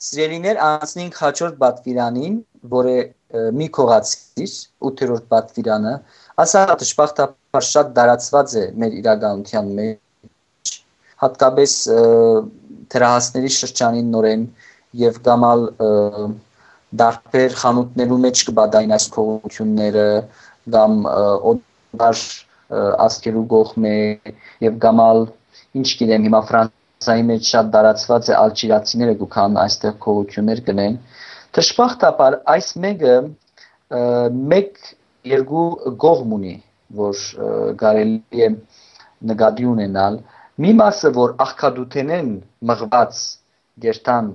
Սիրելիներ անցնենք հաջորդ բատվիրանին, որը մի քողացիր 8-րդ բատվիրանը, ասա դժբախտաբար շատ դարածված է մեր իրականության մեջ, հատկապես թերահասների շրջանին նորեն եւ գամալ դարբեր խանութներու մեջ կբադային այս փողությունները կամ օդար ասկերու գողմե եւ գամալ ինչ գիտեմ հիմա ֆրանս Սայի մեջ շատ դարածված է ալջիրացիները գուքան այստեղ քողություններ գնեն։ Դժբախտաբար այս մեկը մեկ երկու գողմ ունի, որ կարելի է նկատի ունենալ։ Մի մասը, որ աղքադութենեն մղված գերտան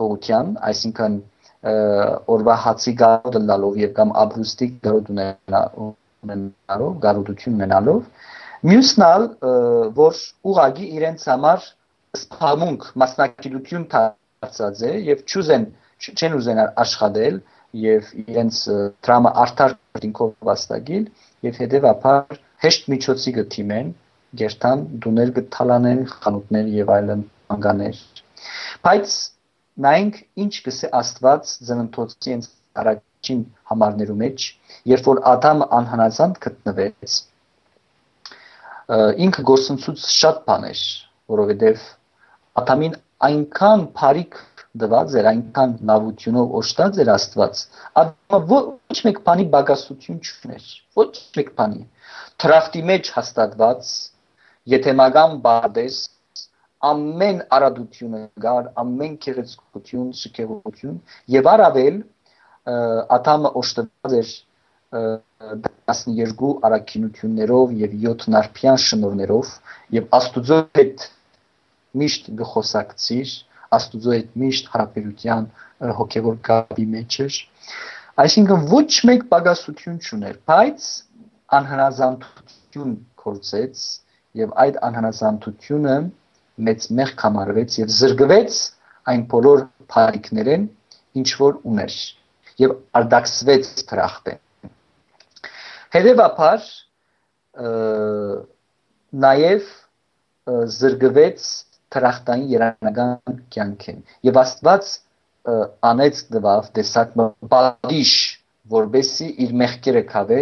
քողության, այսինքն օրվա հացի գարոդը լալով եւ կամ աբրուստի գարոդ ունենալով, գարոդություն ունենալով, մյուսն ալ որ ուղագի իրենց համար սփամունք մասնակցություն դարձած է եւ ճուզեն չեն ուզենալ աշխատել եւ իրենց դրամը արդար դինքով վաստակիլ եւ հետեւաբար հեշտ միջոցի գտիմեն գերտան դուներ գտալանեն խանութներ եւ այլն անգաներ բայց նայենք ինչ կսե աստված ծննդոցի ինձ առաջին համարներու մեջ երբ որ ադամը անհնազանդ գտնվեց ինքը գործընծուց շատ բաներ որովհետեւ Ադամին այնքան բարիք դված էր, այնքան լավությունով օշտած էր Աստված, Ադամը ոչ մեկ բանի բագասություն չուներ, ոչ մեկ բանի։ Տրախտի մեջ հաստատված, եթե մագամ բարդես, ամեն արադությունը գար, ամեն քեղեցկություն, շքեղություն եւ առավել Ադամը օշտված էր 12 արաքինություններով եւ 7 նարփյան շնորներով եւ Աստուծո հետ միշտ գխոսակցիր, Աստուծո հետ միշտ հարաբերության հոգևոր գաբի մեջ էր։ Այսինքն ոչ մեկ պակասություն չուներ, բայց անհնազանդություն կորցեց եւ այդ անհնազանդությունը մեծ մեղք համարվեց եւ զրկվեց այն բոլոր բարիքներեն, ինչ որ ուներ եւ արդակսվեց դրախտեն։ Հետևաբար նաև զրկվեց թրախտային երանական կյանքին եւ Աստված անեց դվավ տեսակ բադիշ որբեսի իր մեղքերը քավե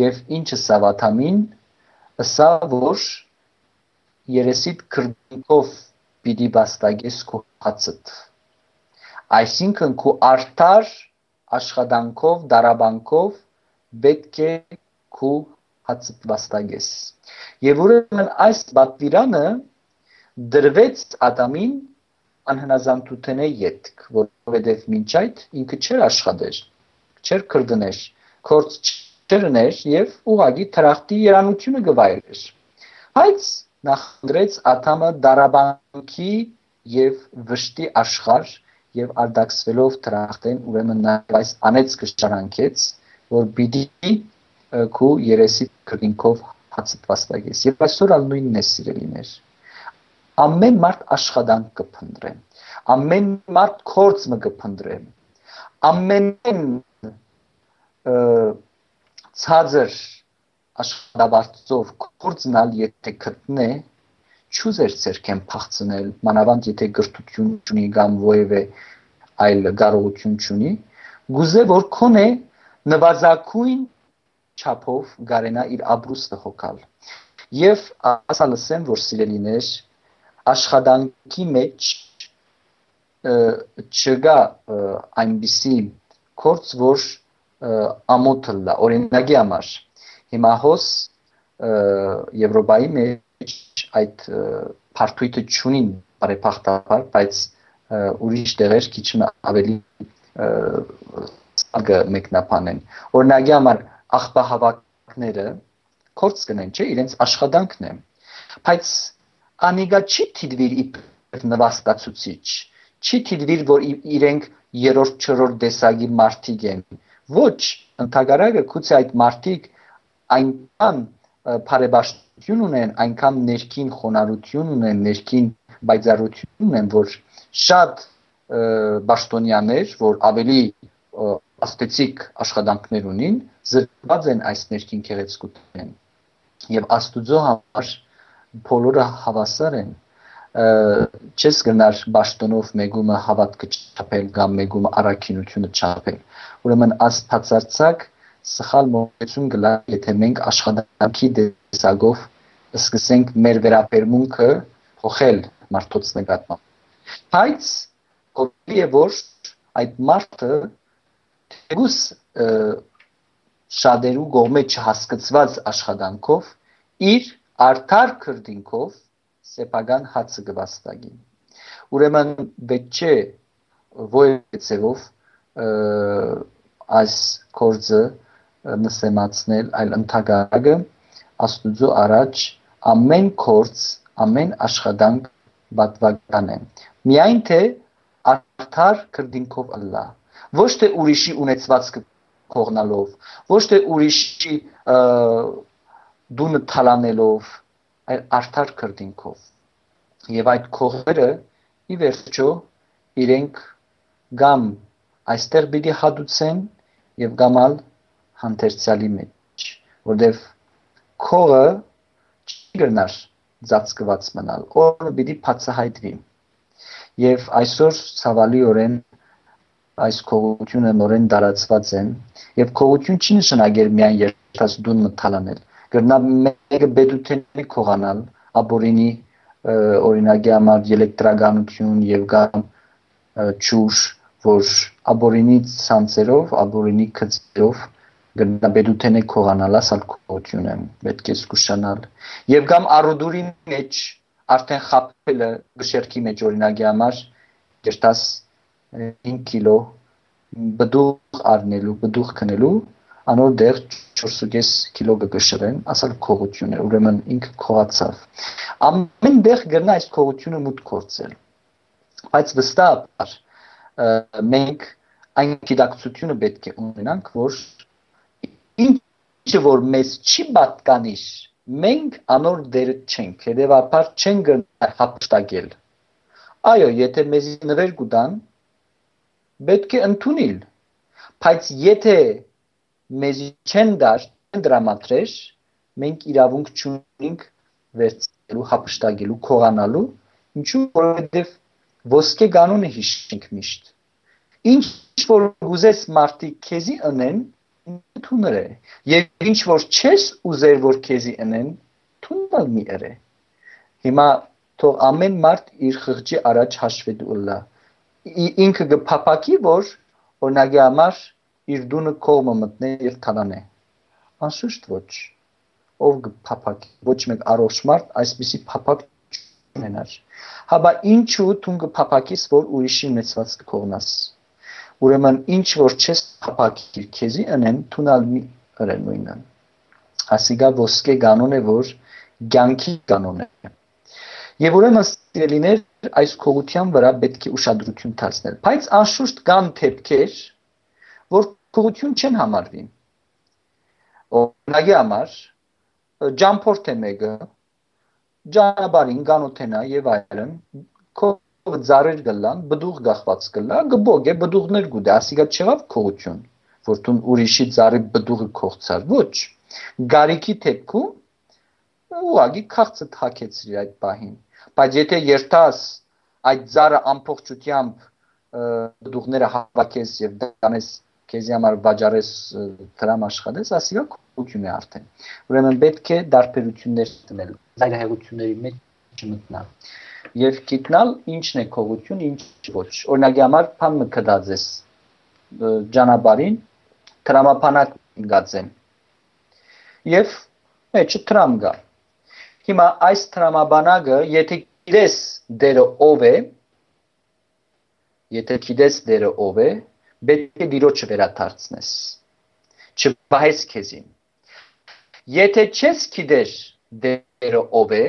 եւ ինչը սավաթամին ըսա որ երեսիդ քրդիկով պիտի բաստագես քո հացդ այսինքն քո արդար աշխատանքով դարաբանքով պետք է քո հացդ բաստագես եւ ուրեմն այս բատվիրանը դրվեց Ադամին անհնազանդութենե յետք, որովհետև մինչ այդ ինքը չէր աշխատեր, չէր կրդներ, կորց չերներ եւ ուղագի տրախտի երանությունը գվայրեր։ Բայց նախնդրեց Ադամը դարաբանքի եւ վշտի աշխարհ եւ արդակսվելով տրախտեն ուրեմն նա այս անեց կշարանքեց, որ պիտի քու երեսի քրինքով հացը վաստակես։ Եվ այսօր ալ նույնն է սիրելիներ ամեն մարդ աշխատանք կփնտրեն ամեն մարդ կորց մը կփնտրեն ամենեն ցածր աշխատավարձով կորցնալ եթե գտնե չուզեր ցերքեն փախցնել մանավանդ եթե գրթություն ունի կամ ովևէ այլ կարողություն ունի գուզե որ քոնե նվազագույն չափով գարենա իր աբրուստը հոգալ եւ ասա լսեմ որ սիրելիներ աշխատանքի մեջ չկա այնպիսի կորց, որ ամոթը լա, օրինակի համար։ Հիմա հոս Եվրոպայի մեջ այդ փարտույթը չունին բարեփոխտաբար, բայց ուրիշ տեղեր քիչ ավելի սագը մեկնաբանեն։ Օրինակի համար աղբահավաքները կորց կնեն, չէ, իրենց աշխատանքն է։ Բայց անիգա չի թիդվիր իբր նվաստացուցիչ չի թիդվիր որ իրենք երրորդ չորրորդ դեսագի մարդիկ են ոչ ընդհանրակը գուցե այդ մարդիկ այնքան բարեբաշխություն ունեն այնքան ներքին խոնարհություն ունեն ներքին բայցարություն ունեն որ շատ բաշտոնյաներ որ ավելի աստեցիկ աշխատանքներ ունին զրկված են այս ներքին քեղեցկութեն եւ աստուծո համար բոլորը հավասար են չես գնար ճաշտոնով մեգումը հավատքը չափել կամ մեգումը առաքինությունը չափել ուրեմն աստվածարցակ սխալ մոտեցում գլա եթե մենք աշխատանքի դեսագով սկսենք մեր վերաբերմունքը փոխել մարդոց նկատմամբ բայց կողմի է որ այդ մարդը թեգուս շատերու գողմե չհասկացված աշխատանքով իր արդար քրդինքով սեփական հացը գվաստակի ուրեմն պետք չէ ոյցեվով այս կորձը նսեմացնել այլ ընդհակառակը աստուծո առաջ ամեն կորձ ամեն աշխատանք բատվական է միայն թե արդար քրդինքով ըլլա ոչ թե ուրիշի ունեցվածքը կողնալով ոչ թե ուրիշի դունը թալանելով այլ արդար քրդինքով եւ այդ քողերը ի վերջո իրենք գամ այստեղ պիտի հադուցեն եւ գամալ հանդերձալի մեջ որտեվ քողը չի գնար ծածկված մնալ օրը պիտի բացահայտվի եւ այսօր ցավալիորեն այս քողությունը նորեն դարածված են եւ քողություն չի նշանակել միայն երթասդուն մթալանել գրնա մեկը բեդութենի քողանալ աբորինի օրինակի համար էլեկտրականություն եւ կամ ճուշ որ աբորինի ցանցերով աբորինի քծերով գնաբեդութենի քողանալ ասալ քողությունը պետք է զգուշանալ եւ կամ արուդուրի մեջ արդեն խապելը գշերքի մեջ օրինակի համար երտաս 5 կիլո բդուղ առնելու բդուղ քնելու անոր դեր 4.5 կիլո կգշրեն, ասալ քողություն է, ուրեմն ինքը քողացավ։ Ամեն դեր գրնա այս քողությունը մուտք կորցել։ Բայց վստահ մենք այն գիտակցությունը պետք է ունենանք, որ ինչը որ մեզ չի պատկանիշ, մենք անոր դերը չենք, հետևաբար չեն գնա հապշտակել։ Այո, եթե մեզ նվեր կուտան, պետք է ընդունել։ Բայց եթե մեզ չեն դար դրամատրեր, մենք իրավունք չունենք վերցնելու, հապշտակելու, քողանալու, ինչու որովհետև ոսկե կանոնը հիշենք միշտ։ Ինչ որ ուզես մարդիկ քեզի ընեն, է։ Եվ ինչ որ չես ուզեր որ քեզի ընեն, թունել մի է։ Հիմա թող ամեն մարդ իր խղճի առաջ հաշվետու լա։ Ինքը կփապակի, որ օրինակի համար իր դունը կողմը մտնե եւ թալանե։ Անշուշտ ոչ։ Ով կփափակի, ոչ մեկ առողջ մարդ այսպիսի փափակ ունենար։ Հաբա ինչու դու կփափակես, որ ուրիշի ունեցված կողնաս։ Ուրեմն ինչ որ չես փափակի քեզի ընեն թունալ մի ըրե նույնը։ Ասիգա ոսկե կանոն է, որ ցանկի կանոն է։ Եվ ուրեմն սիրելիներ այս քողության վրա պետք է ուշադրություն դարձնել։ Բայց անշուշտ կան թեփքեր, որ քողություն չեն համարվի։ Օրինակի համար ջամփորդ է մեկը ջանաբարին գանոթենա եւ այլն քով ծառեր գլան բդուղ գախված գլա գբոգ է բդուղներ գուդե ասիգա չեղավ քողություն որ տուն ուրիշի ծառի բդուղը քողցար ոչ գարիքի թեփքում ուղագի քաղցը թակեցրի այդ պահին բայց եթե երթաս այդ ծառը ամբողջությամբ բդուղները հավաքես եւ դանես քեզի համար վաճառես դրամ աշխատես, ասիա քություն է արդեն։ Ուրեմն պետք է դարբերություններ տնել, զայրահեղությունների մեջ չմտնալ։ Եվ գիտնալ ինչն է քողություն, ինչ ոչ։ Օրինակի համար փան մկդած ես ճանապարհին տրամապանակ գածեն։ Եվ մեջը տրամ գա։ Հիմա այս տրամաբանակը, եթե գիտես դերը ով է, եթե գիտես դերը ով է, պետք է դիրոջը վերադարձնես չվահես քեզին եթե չես գիտեր դերը ով է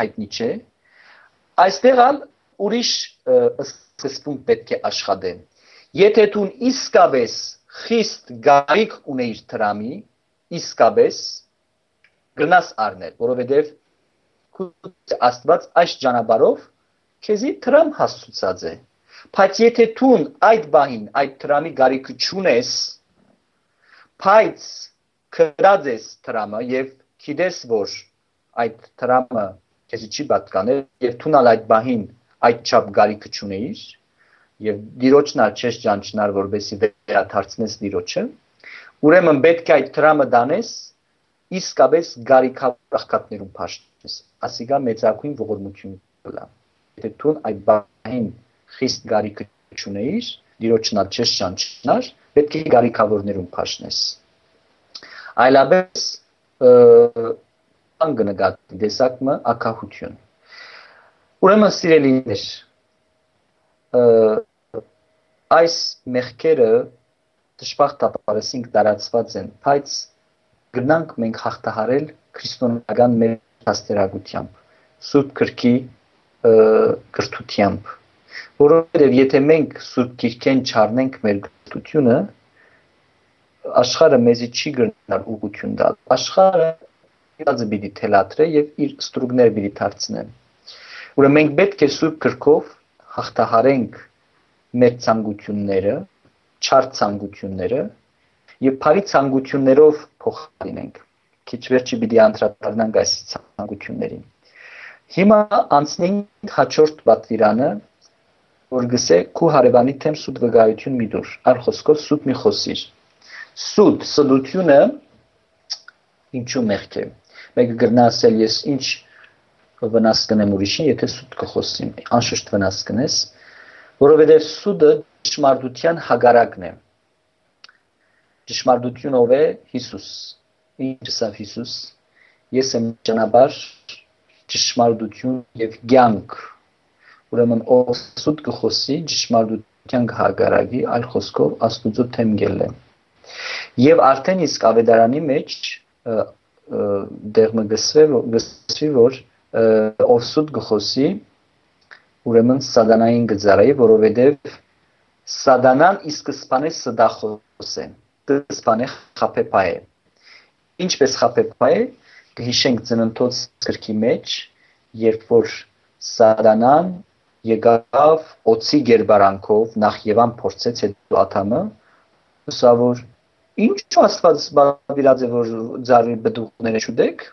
հայտնի չէ այստեղ ալ ուրիշ սկզբունք պետք է աշխատեն եթե դու իսկապես խիստ գարիք ունեիր տրամի իսկապես գնաս առնել որովհետև Աստված այս ճանապարհով քեզի տրամ հասցուցած է Բայց եթե դու այդ բանին, այդ տրամի գարիքը չունես, բայց քրած ես տրամը եւ գիտես որ այդ տրամը քեզ չի պատկանել եւ դու նալ այդ բանին այդչափ գարիքը չունեիր եւ դիրոջն ալ չես ճանչնար որբեսի վերաթարցնես դիրոջը ուրեմն պետք է այդ դրամը դանես իսկապես գարիքավոր աղքատներուն փաշտես ասիգա մեծակույն ողորմություն կլա եթե դու այդ բանին խիստ գարիքը չունեիր դիրոջն ալ չես ճանչնար պետք է գարիքավորներուն փաշնես այլապես անգնգատ դեսակը ակահություն Ուրեմն սիրելիներ, այս մեղքերը դժբախտաբարեսինք դարածված են, բայց գնանք մենք հաղթահարել քրիստոնեական մեր հաստերագությամբ, սուրբ քրքի կրթությամբ, որովհետև եթե մենք սուրբ քիրքեն չառնենք մեր կրթությունը, աշխարհը մեզի չի գրնալ ուղություն տալ։ Աշխարհը իրաձը պիտի թելադրե եւ իր ստրուկներ պիտի դարձնեն Ուրեմն մենք պետք է սուրբ քրքով հաղթահարենք մեր ցանկությունները, չար ցանկությունները եւ բարի ցանկություններով փոխարինենք։ Քիչ վերջի պիտի անդրադառնանք այս ցանկություններին։ Հիմա անցնենք հաջորդ պատվիրանը, որ գսե քու հարևանի թեմ սուտ վկայություն մի դուր, այլ խոսքով սուտ մի խոսիր։ Սուտ, սդությունը ինչու մեղք է։ Մեկը գրնա ասել ես ինչ վնաս կնեմ ուրիշին, եթե սուտ կխոսեմ, անշուշտ վնաս կնես, որովհետև սուտը ճշմարտության հագարակն է։ Ճշմարտությունով է Հիսուս։ Ինչ ասավ Հիսուս։ Ես եմ ճանապարհ, ճշմարտություն եւ կյանք։ Ուրեմն ով սուտ կխոսի ճշմարտության հագարակի, այլ խոսքով Աստուծո թեմ գելը։ Եվ արդեն իսկ ավետարանի մեջ դեղը գսվի, գսվի որ ով սուտ գխոսի ուրեմն սատանային գծարայի, որովհետև սատանան իսկ սպանե սդախոս է, սպանե խապեպա է։ Ինչպես խապեպա է, կհիշենք ծննդոց գրքի մեջ, երբ որ սատանան եկավ օծի գերբարանքով նախ Եվան փորձեց հետո Աթամը, հուսա որ ինչ աստված բավիրած է որ ձարի բդուղները չուտեք,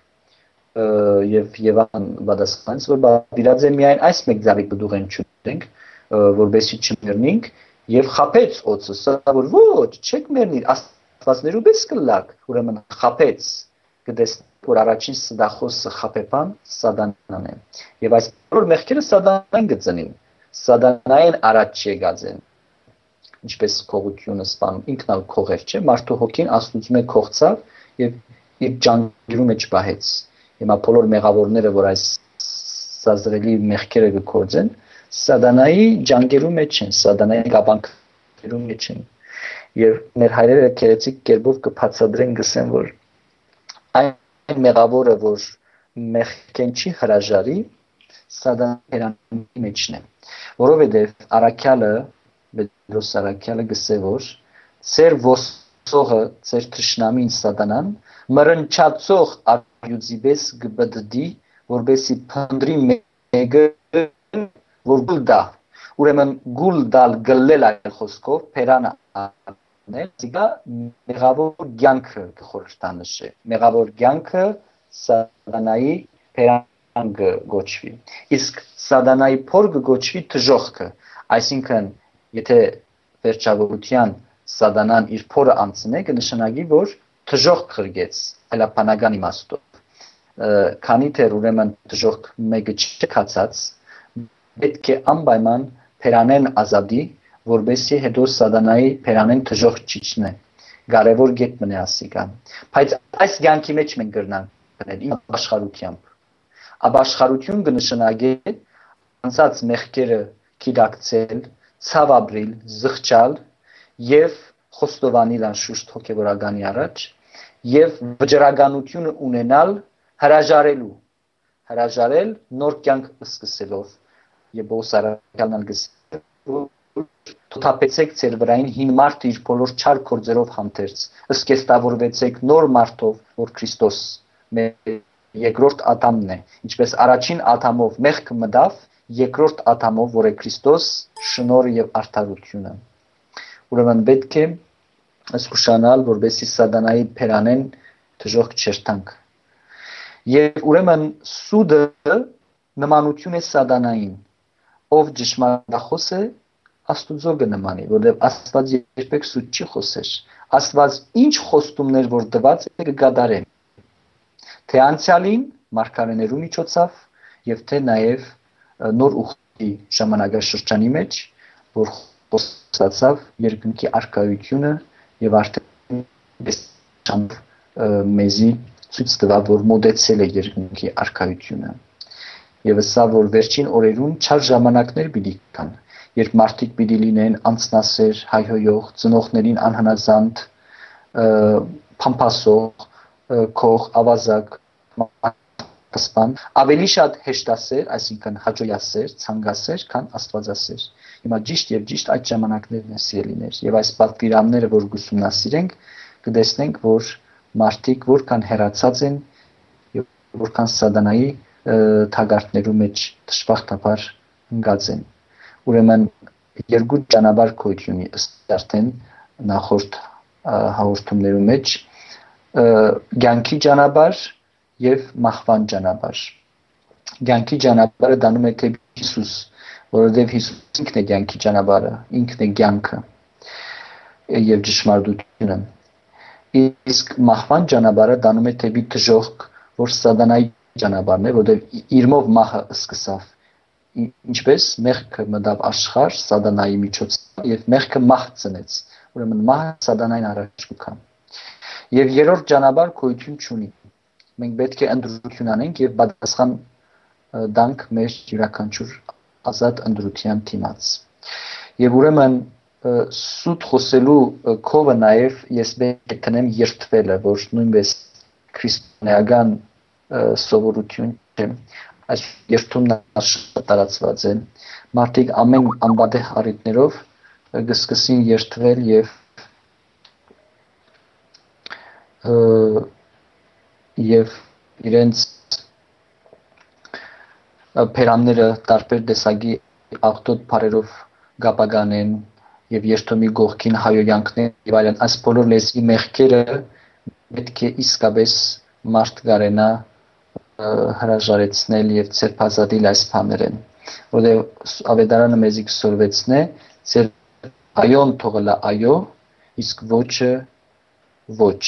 եւ Եվան բադասխանց որ բավիրած է միայն այս մեկ ձավիկ բդուղեն չունենք որբեսի չմեռնենք եւ խապեց օծը սա որ ոչ չեք մեռնի աստվածներու պես կլակ ուրեմն խապեց կդես որ առաջին սդախոսը խապեպան սադանան է եւ այս բոլոր մեղքերը սադանան գծնին սադանային առաջ եկած են ինչպես քողությունը սպանում ինքնալ քողեր չէ մարդու հոգին աստուծում է քողցավ եւ իր ջանքերու մեջ բահեց Հիմա բոլոր մեղավորները, որ այս սազրելի մեղքերը գործեն, սատանայի ջանքերու մեջ են, սատանայի գաբանքերու մեջ են։ Եվ մեր հայրերը քերեցիկ կերպով կբացատրեն գսեն, որ այն մեղավորը, որ մեղքեն չի հրաժարի, սատանայի մեջն է։ Որովհետև Արաքյալը, Պետրոս Արաքյալը գսե որ ծեր ոսողը, ծեր թշնամին սատանան մրնչացող յուզիբես գբդդի որբեսի փնդրի մեկը որ գուլ դա ուրեմն գուլ դալ գլել այլ խոսքով փերանը անել ցիգա մեղավոր ցանկը կխորհրդանշե մեղավոր ցանկը սատանայի փերան գոչվի իսկ սատանայի փոր գոչվի թժողքը այսինքն եթե վերջավորության սատանան իր փորը անցնե կնշանակի որ թժող քրգեց հելապանական իմաստով քանի դեռ ուրեմն դժոխք մեկը չկացած պետք է անպայման փերանեն ազատի որբեսի հետո սատանայի փերանեն դժոխ չիջնե կարևոր գետ մնե ասիկա բայց այս ցանկի մեջ մենք գրնանք գնել աշխարհությամբ ապաշխարություն կնշանակի անցած մեղքերը քիդակցել ցավաբրիլ զղջալ եւ խոստովանել անշուշտ հոգեվորականի առաջ եւ վճռականությունը ունենալ հրաժարելու հրաժարել նոր կյանք սկսելով եւ բոսարակալն գսել թոթափեցեք ձեր վրային հին մարդը իր բոլոր չար կորձերով համթերց ըսկեստավորվեցեք նոր մարդով որ Քրիստոս երկրորդ ադամն է ինչպես առաջին ադամով մեղք մտավ երկրորդ ադամով որ է Քրիստոս շնորհը եւ արդարությունը ուրեմն պետք է զգուշանալ որբեսի սատանայի փերանեն դժոխք չերտանք Եվ ուրեմն սուդը նմանություն է սատանային։ ով ճշմարտախոս է Աստուծո կնմանի, որովհետև Աստված երբեք սուտ չի խոսեր։ Աստված ինչ խոստումներ որ տված է կգադարեն։ Թե անցյալին մարգարեներու միջոցով եւ թե նաեւ նոր ուխտի ժամանակաշրջանի մեջ, որ խոսացավ երկնքի արկայությունը եւ արդեն մեզի ցույց տվավ, որ մոդեցել է երկնքի արկայությունը։ Եվ սա որ վերջին օրերուն չար ժամանակներ պիտի կան, երբ մարդիկ պիտի լինեն անցնասեր, հայհոյող, ծնողներին անհնազանդ, փամփասող, քող, ավազակ, կսպան, ավելի շատ հեշտասեր, այսինքն հաջողասեր, ցանկասեր, քան աստվածասեր։ Հիմա ճիշտ եւ ճիշտ այդ ժամանակներն են սիրելիներ եւ այս պատվիրանները, որ գուսումնասիրենք, կտեսնենք, որ մարդիկ որքան հերացած են եւ որքան սատանայի թագարտներու մեջ դժբախտաբար ընկած են։ Ուրեմն երկու ճանապարհ կոյունի ըստ արդեն նախորդ հաղորդումներու մեջ. Ցանկի ճանապարհ եւ մահվան ճանապարհ։ Ցանկի ճանապարհը դանում է թեպի Հիսուս, որովհետեւ Հիսուս ինքն է ցանկի ճանապարհը, ինքն է ցանկը եւ ճշմարտությունը։ Իսկ մահվան ճանապարհը դանում է թեպի դժոխք, որ սատանայի ճանապարհն է, որովհետեւ իրմով մահը սկսավ ինչպես մեղքը մտավ աշխարհ սատանայի միջոցով եւ մեղքը մահ ծնեց ուրեմն մահը սատանային առաջ կգա եւ երրորդ ճանապարհ գոյություն չունի մենք պետք է ընդրություն անենք եւ պատասխան դանք մեր յուրաքանչյուր ազատ ընդրության դիմաց եւ ուրեմն սուտ խոսելու կովը նաեւ ես պետք է տնեմ երթվելը որ նույնպես քրիստոնեական սովորություն չէ այս երթումն շատ տարածված է մարդիկ ամեն անբադե հարիտներով կսկսին երթվել եւ եւ իրենց փերանները տարբեր տեսակի աղտոտ բարերով գապագանեն եւ երթումի գողքին հայոյանքներ եւ այլն այս բոլոր լեզվի մեղքերը պետք է իսկապես մարդ գարենա հրաժարեցնել եւ ցերփազատել այս բաներեն որովհետեւ ավետարանը մեզի կսորվեցնե ցեր այոն թողելա այո իսկ ոչը ոչ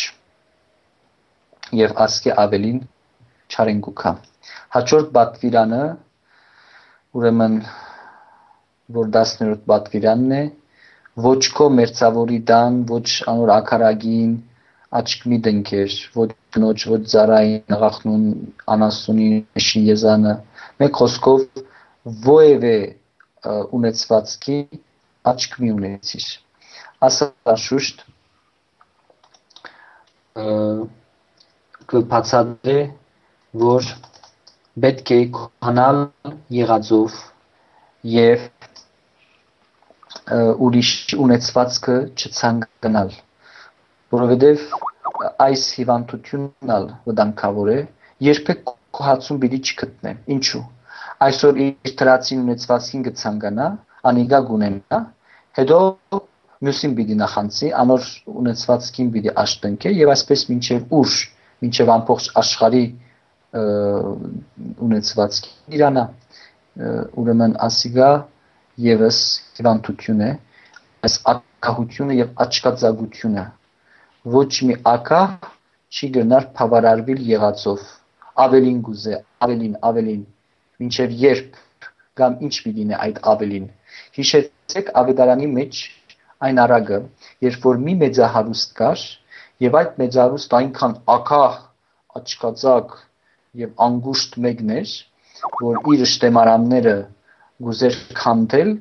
եւ ասկե ավելին չարենգուքա հաջորդ բատվիրանը ուրեմն որ 10-րդ բատվիրանն է ոչ քո մերձավորի դան ոչ անոր ակարագին աչք մի դնքեր, ոչ նոջ, ոչ ծարային աղախնուն անասունի շի եզանը։ Մեկ խոսքով ովևէ ունեցվածքի աչք մի ունեցիր։ Ասա շուշտ կբացատրե, որ պետք է քանալ եղածով եւ ուրիշ ունեցվածքը չցանկանալ որովհետև այս հիվանդությունն ալ վտանգավոր է, երբեք կոհացում պիտի չգտնե։ Ինչու։ Այսօր իր դրացին ունեցվածքին կցանկանա, անիգա գունենա, հետո մյուսին պիտի նախանցի, անոր ունեցվածքին պիտի աշտընկե եւ այսպես մինչեւ ուշ, մինչեւ ամբողջ աշխարհի ունեցվածքին իրանա ուրեմն ասիգա եւս հիվանդություն է այս ակահությունը եւ աչկածագությունը ոչ մի ակա չի գնար բավարարվել եղածով ավելին գուզե ավելին ավելին մինչև երբ կամ ինչ պիտի այդ ավելին հիշեցեք ավետարանի մեջ այն արագը երբ որ մի մեծահարուստ կար եւ այդ մեծահարուստ այնքան ակահ աչկածակ եւ անգուշտ մեկն էր որ իր շտեմարանները գուզեր քանդել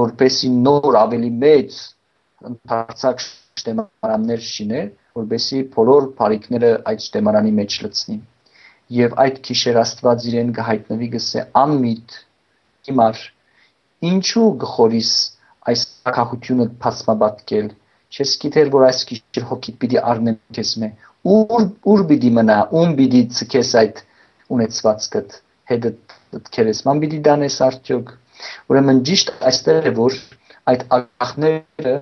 որպեսի նոր ավելի մեծ ընդարձակ շտեմարաններ շիներ, որբեսի բոլոր բարիկները այդ շտեմարանի մեջ լցնի։ Եվ այդ քիշեր Աստված իրեն կհայտնվի գսե անմիտ հիմար ինչու գխորիս այս ակահությունը փածմաբատկել չես գիտեր որ այս քիշեր հոգիտ պիտի առնեմ քեզ մե ուր ուր պիտի մնա ում պիտի ցկես այդ ունեցվածքդ հետը քերես ման պիտի դանես արդյոք ուրեմն ճիշտ այստեղ է որ այդ ակախները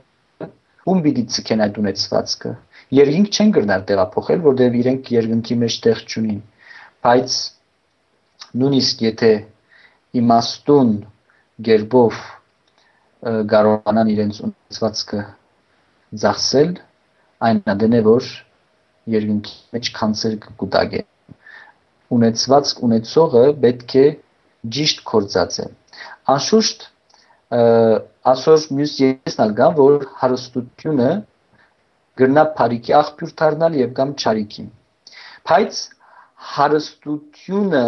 ում պիտի ցկեն այդ ունեցվածքը երկինք չեն գրնալ տեղափոխել որտեղ իրենք երկնքի մեջ տեղ չունին բայց նույնիսկ եթե իմաստուն գերբով կարողանան իրենց ունեցվածքը ծախսել այն դենե որ երկնքի մեջ կանցեր կուտագեն ունեցվածք ունեցողը պետք է ճիշտ կործածե անշուշտ ասոր մյուս եսնալ գան որ հարստությունը գրնա բարիկի աղբյուր դառնալ եւ կամ ճարիքի բայց հարստությունը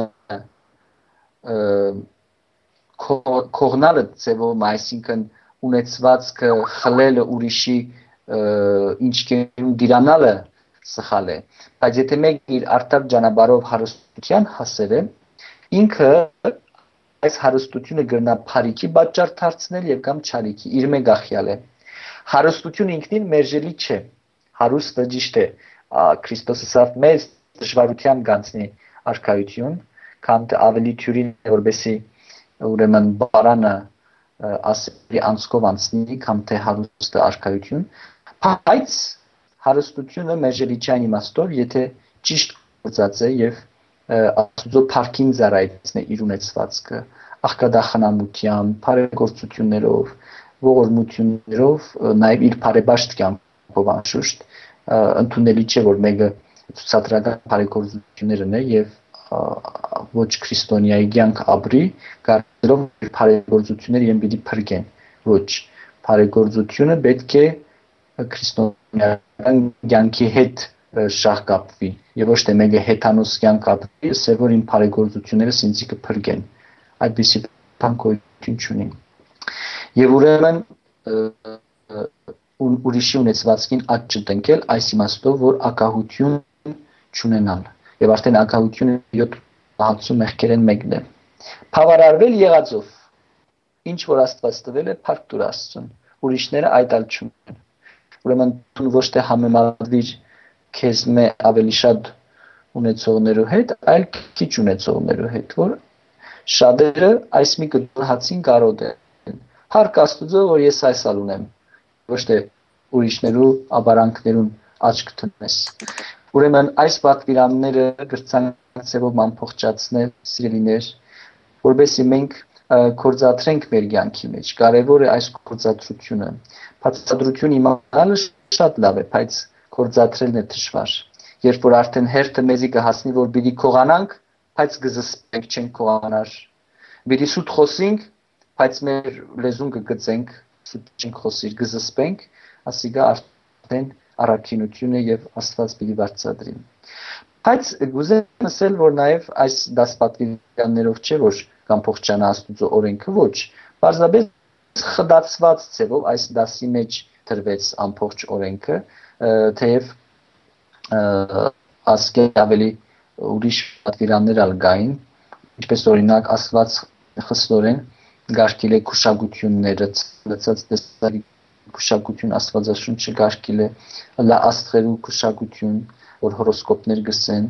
կողնալը ձևով, այսինքն ունեցվածքը խլելը ուրիշի ինչքերում դիրանալը սխալ է բայց եթե մեկ իր արտար ճանապարհով հարստության հասել է ինքը այս հարստությունը գրնա բարիքի պատճառ դարձնել եւ կամ չարիքի իր մեկ ախյալ է հարստությունը ինքնին մերժելի չէ հարուստը ճիշտ է քրիստոսը սավ մեծ դժվարության գանցնի արքայություն կամ ավելի թյուրին որբեսի ուրեմն բարանը ասելի անցկով անցնի կամ թե հարուստը արքայություն բայց հարստությունը մեժելիչյան իմաստով եթե ճիշտ գործած է եւ աստուծո փառքին զարայեցնե իր ունեցվածքը աղկադախանամության, բարեգործություններով, ողորմություններով, նաև իր բարեբաշտ կյանքով անշուշտ ընդունելի չէ որ մեկը ցուցադրական բարեգործություններ ունի եւ ոչ քրիստոնյայի կյանք ապրի, կարծելով իր բարեգործությունները իրեն պիտի փրկեն։ Ոչ, բարեգործությունը պետք է քրիստոնեական կյանքի հետ շահկապվի եւ ոչ թե մեկը հետանոց կյանք ապրի, ասե որ իմ բարեգործությունները ինձ կփրկեն։ Այդպեսի բան գոյություն չունի։ Եվ ուրեմն ուրիշի ունեցվածքին աճ չտնկել այս իմաստով որ ակահություն չունենալ եւ արդեն ակահությունը 7 հացու մեղքերեն մեկն է բավարարվել եղածով ինչ որ Աստված տվել է փառք տուր Աստծուն ուրիշները այդ ալ չունեն ուրեմն դու ոչ թե համեմատվիր քեզ մե ավելի շատ ունեցողներու հետ այլ քիչ ունեցողներու հետ որ շատերը այս մի գտհացին կարոտ են փառք Աստծո որ ես այսալ ունեմ ոչ թե ուրիշներու աբարանքներուն աչք տնես Ուրեմն այս պատվիրանները գրծանցեվով ամփոփչացնել սիրելիներ, որովհետեւ մենք կորզատրենք մեր կյանքի մեջ։ Կարևոր է այս կորզատրությունը։ Բացատրություն իմանալը շատ լավ է, բայց կորզատրելն է դժվար։ Երբ որ արդեն հերթը մեզի կհասնի, որ պիտի կողանանք, բայց գզսպենք չենք կողանար։ Պիտի սուտ խոսենք, բայց մեր լեզուն կգծենք, սուտ չենք խոսիր, գզսպենք, ասիկա արդեն առաքինությունը եւ Աստված պիտի բարձրադրի։ Բայց գուզեմ ասել, որ նաեւ այս դասպատվիրաններով չէ, որ կամ փոխչանա Աստուծո օրենքը ոչ, բարձրապես խդացված ձևով այս դասի մեջ դրվեց ամբողջ օրենքը, թեև ասկե ավելի ուրիշ պատվիրաններ ալ գային, ինչպես օրինակ Աստված խստորեն գարկել է քուշագությունները, ծածած տեսարի քուշակություն Աստվածաշունչը գարկել է լա աստղերու քուշակություն, որ հորոսկոպներ գսեն,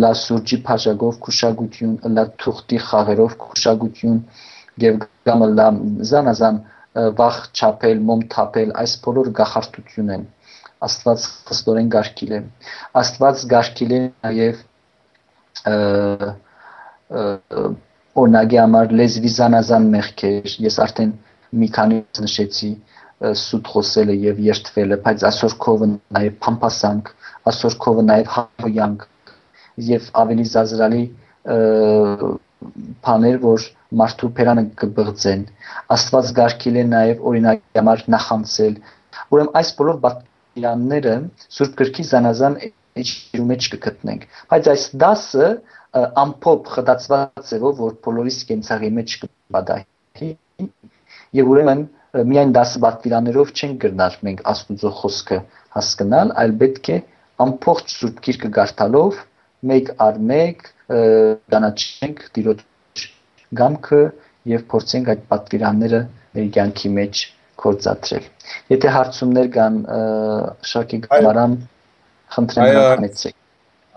լա սուրճի փաշագով քուշակություն, լա թուղթի խաղերով քուշակություն եւ կամ լա զանազան վախ չափել, մոմ թափել, այս բոլոր գախարտություն են Աստված խստորեն գարկել է։ Աստված գարկել է նաև օրնագի համար լեզվի զանազան մեղքեր, ես արդեն մի քանի նշեցի, սուտ խոսելը եւ երթվելը, բայց այսօր քովը նաեւ փամփասանք, այսօր քովը նաեւ հավոյանք եւ ավելի զազրալի բաներ, որ մարդու փերանը կբղծեն։ Աստված գարկել է նաեւ օրինակի համար նախանցել։ Ուրեմն այս բոլոր բացիրանները Սուրբ Գրքի զանազան իջրու մեջ կգտնենք։ Բայց այս դասը ամփոփ խդացված ձևով, որ բոլորիս կենցաղի մեջ կպատահի եւ ուրեմն միայն դասվածքիրաներով չենք գրնար մենք Աստուծո խոսքը հասկանալ, այլ պետք է ամբողջ Սուրբ Գիրքը գարտալով մեկ առ մեկ դանաչենք Տիրոջ գամքը եւ փորձենք այդ պատվիրանները մեր կյանքի մեջ կործատրել։ Եթե հարցումներ կան Շակի Գամարան, խնդրեմ հանեցեք։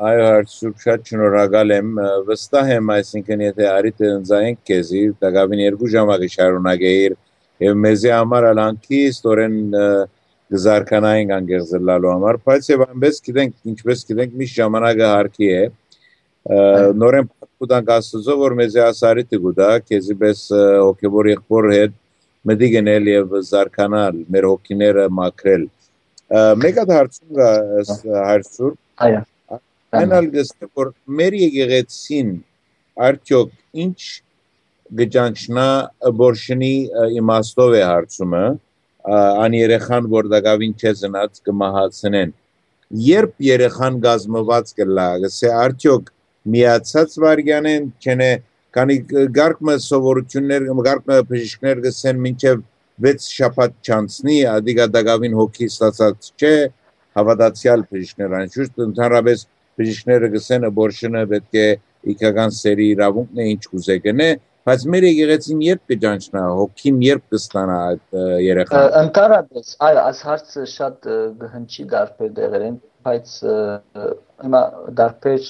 Այո, հարցուկ շատ շնորհակալ եմ։ Վստահ եմ, այսինքն եթե արիտ ընձայենք քեզի, դակավին երկու ժամակի շարունակեիր եւ մեզի համար ալանքի ստորեն գզարքանային անգեղզլալու համար բայց եւ այնպես գիտենք ինչպես գիտենք մի ժամանակը հարկի է նորեն պատկուտանք աստծո որ մեզի ասարիտի գուտա քեզի պես հոգեվոր եղբոր հետ մտի գնել եւ զարկանալ մեր հոգիները մաքրել մեկ հատ հարցում կա հարցուր այո այնալ գստե որ մեր եկեղեցին արդյոք ինչ գճանչնա բորշնի իմաստով է հարցումը ան երեխան որ դակավին չեզնած կմահացնեն երբ երեխան գազմված կլա գսե արդյոք միացած վարյանեն չենե քանի գարկմը սովորություններ գարկմը բժիշկներ գսեն մինչև 6 շաբաթ չանցնի ադիգա դագավին հոգի ստացած չէ հավատացյալ բժիշկներ անշուշտ ընդհանրապես բժիշկները գսեն բորշնը պետք է իքական սերի իրավունքն է ինչ կուզե գնե բայց մեր եկեղեցին երբ կճանչնա հոգին երբ կստանա այդ երեխան? Ընդհանրապես այո այս հարցը շատ գհնչի դարբեր դեղերեն բայց հիմա դարբեր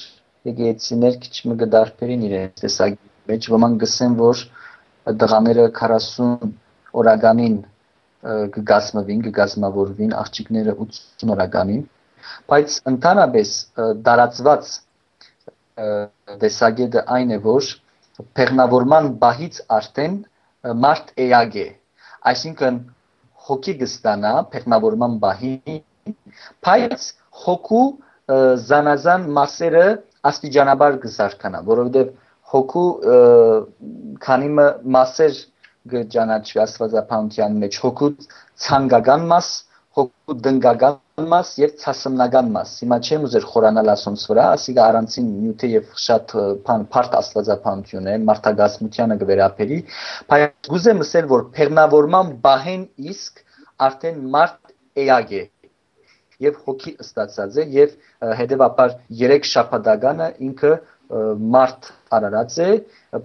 եկեղեցիներ քիչ մը գդարբերին իրենց տեսակի մեջ ոմանք գսեն որ դղաները 40 օրականին կգազմվին, կգազմավորվին, աղջիկները 80 օրականին, բայց ընդհանրապես դարածված տեսակետը այն է, որ փեղնավորման բահից արդեն մարդ էյագ է, այսինքն հոգի կստանա փեղնավորման բահի, բայց հոգու զանազան մասերը աստիճանաբար կզարգանա, որովհետև հոգու քանի մասեր կճանաչվի աստվածապանության մեջ հոգու ցանկական մաս, հոգու դնգական մաս եւ ցասմնական մաս։ Հիմա չեմ ուզեր խորանալ ասոնց վրա, ասիկա առանցին նյութը եւ շատ փարտ աստվածապանություն է, մարդագազմությանը կվերապերի, բայց գուզեմ ասել, որ փեռնավորման բահեն իսկ արդեն մարդ էյագ է եւ հոգի ստացած է եւ հետեւաբար 3 շաբաթականը ինքը մարդ արարած է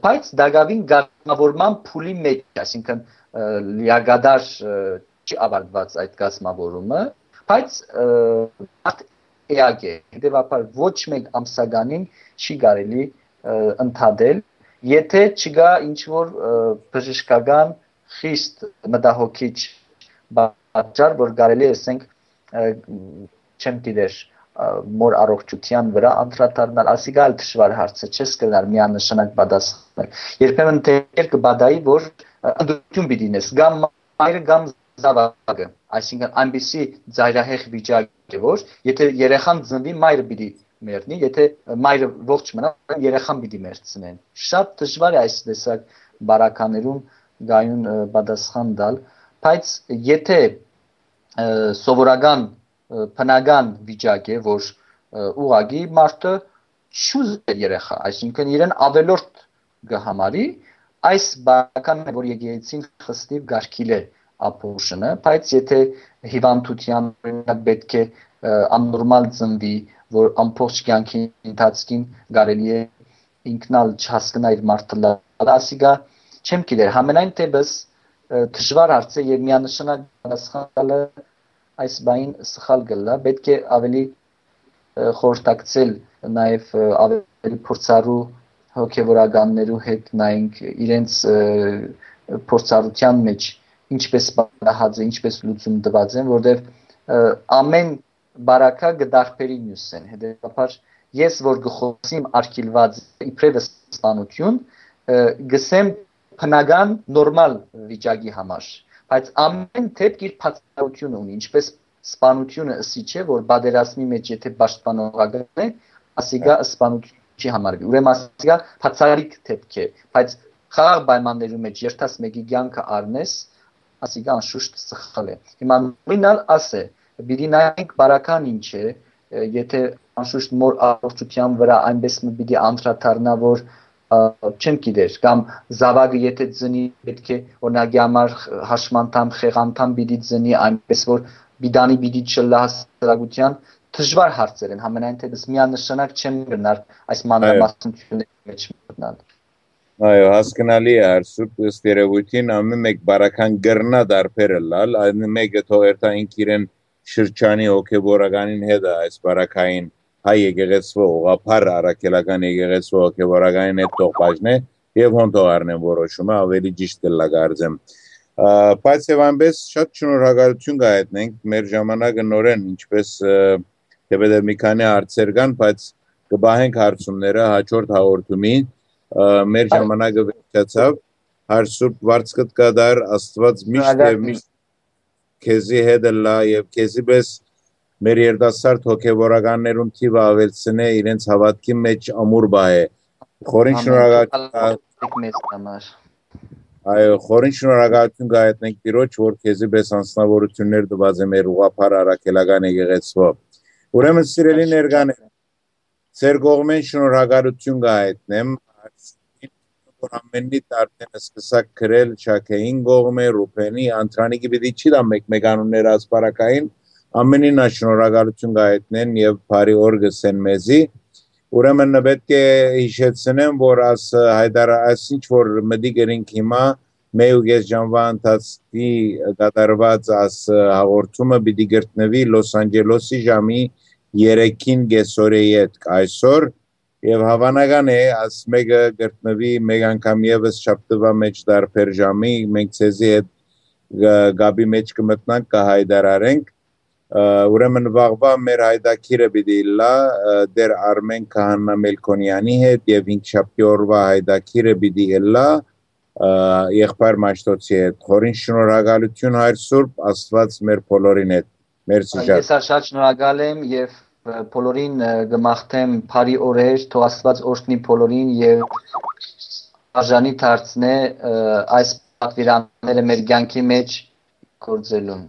բայց դակավին գազմավորման փուլի մեջ այսինքն լիագադար չի ավարտված այդ գազմավորումը բայց մարդ էակ է հետեւաբար ոչ մեկ ամսականին չի կարելի ընդհատել եթե չկա ինչ որ բժշկական խիստ մտահոգիչ բաժար որ կարելի է ասենք չեմ դիտեր մոր առողջության վրա անդրադառնալ, ասիկա էլ դժվար հարց է, չես կրնար միանշանակ պատասխանել։ Երբեմն թեր կբադայի, որ ընդդություն պիտի նես, կամ մայրը կամ զավակը, այսինքն այնպեսի ծայրահեղ վիճակ է, որ եթե երեխան ծնվի, մայրը պիտի մեռնի, եթե մայրը ողջ մնա, երեխան պիտի մեռցնեն։ Շատ դժվար է այս տեսակ բարականերուն գայուն պատասխան տալ, բայց եթե սովորական բնական վիճակ է, որ ուղագի մարդը շուզ է երեխա, այսինքն իրեն ավելորդ կհամարի, այս բական է, որ եկեղեցին խստիվ գարկիլ է ապօրինը, բայց եթե հիվանդության պետք է աննորմալ ծնվի, որ ամբողջ կյանքի ընթացքին կարելի է ինքնալ չհասկանա իր մարդը, ասիկա չեմ գիտեր, համենայն դեպս դժվար հարց է եւ միանշանակ պատասխանելը այս բային սխալ գլա պետք է ավելի խորտակցել նաեւ ավելի փորձառու հոգեվորականներու հետ նայենք իրենց փորձառության մեջ ինչպես բարահած է ինչպես լուծում տված են որովհետեւ ամեն բարակա գդարբերի մյուս են հետեւաբար ես որ գխոսիմ արկիլված իբրև սպանություն գսեմ բնական նորմալ վիճակի համար բայց ամեն դեպք իր փաստարություն ունի, ինչպես սպանությունը ըսի չէ, որ բادرասմի մեջ եթե պաշտպանողական է, ասիգա սպանություն չի համարվի։ Ուրեմն ասիգա փածարիկ դեպք է, բայց խաղաղ պայմանների մեջ երթաս մեկի ցանկը առնես, ասիգա անշուշտ սխալ է։ Հիմա նույնալ ասե, պիտի նայենք բարական ինչ է, եթե անշուշտ մոր առողջության վրա այնպես մի պիտի անդրադառնա, որ չեմ գիտեր կամ զավակը եթե ծնի պետք է օրինակի համար հաշմանդամ խեղանդամ պիտի ծնի այնպես որ բիդանի պիտի չլա հասարակության դժվար հարցեր են համենայն թեպս միանշանակ չեմ գնար այս մանրամասնությունների մեջ մտնալ Այո, հասկանալի է, սուրբ ըստ երևույթին ամեն մեկ բարական գրնա դարբերը լալ, այն մեկը թող երթա ինք իրեն շրջանի հոգեբորականին հետ այս բարակային հայ եկեղեցու ուղափառ առաքելական եկեղեցու հոգեվորականին հետ թող բաժնե եւ հոնդող առնեն որոշումը ավելի ճիշտ կլա գարձեմ բայց եւ այնպես շատ շնորհակալություն կհայտնենք մեր ժամանակը նորեն ինչպես դեպի մի քանի հարցեր կան բայց կբահենք հարցումները հաջորդ հաղորդումին մեր ժամանակը վերջացավ Հայր Սուրբ Վարդկդ կդար Աստված միշտ եւ միշտ քեզի հետ լա եւ քեզի պես մեր երդասարդ հոգեվորականներուն թիվը ավելցնե իրենց հավատքի մեջ ամուր բայ է խորին շնորհակալ մեծ համար Այո, խորին շնորհակալություն գայտնենք Տիրոջ, որ քեզի պես անձնավորություններ տված է մեր ուղափառ արաքելական եկեղեցվով։ Ուրեմն սիրելի ներկաներ, Ձեր կողմեն շնորհակալություն կհայտնեմ որ ամենի արդեն սկսակ գրել Չաքեին կողմը, Ռուփենի, Անտրանիկի պիտի չի դա մեկ-մեկ անուններ ասպարակային, ամենին շնորհակալություն կհայտնեն եւ բարի օր գսեն մեզի։ Ուրեմն պետք է հիշեցնեմ, որ աս հայդար աս ինչ որ մդի գրինք հիմա մեյուգես ժամվա ընթացքի կատարված աս հաղորդումը պիտի գրտնվի Լոս Անջելեսի ժամի 3-ին գեսորեի հետ այսօր եւ հավանական է աս մեկը գտնվի մեկ անգամ եւս շաբթվա մեջ դարբեր ժամի մենք ցեզի հետ գաբի մեջ կմտնանք կհայդարարենք ուրեմն վաղվա մեր հայդակիրը պիտի լա դեր Արմեն Քահանա Մելքոնյանի հետ եւ 5 շաբթի օրվա հայդակիրը պիտի լա եղբայր Մաշտոցի հետ խորին շնորհակալություն հայր Սուրբ Աստված մեր բոլորին հետ Մերսի շատ։ Ես շատ շնորհակալ եմ եւ բոլորին գմախտեմ բարի օրեր, թող Աստված օրհնի բոլորին եւ արժանի դարձնե այս պատվիրանները մեր ցանկի մեջ գործելուն։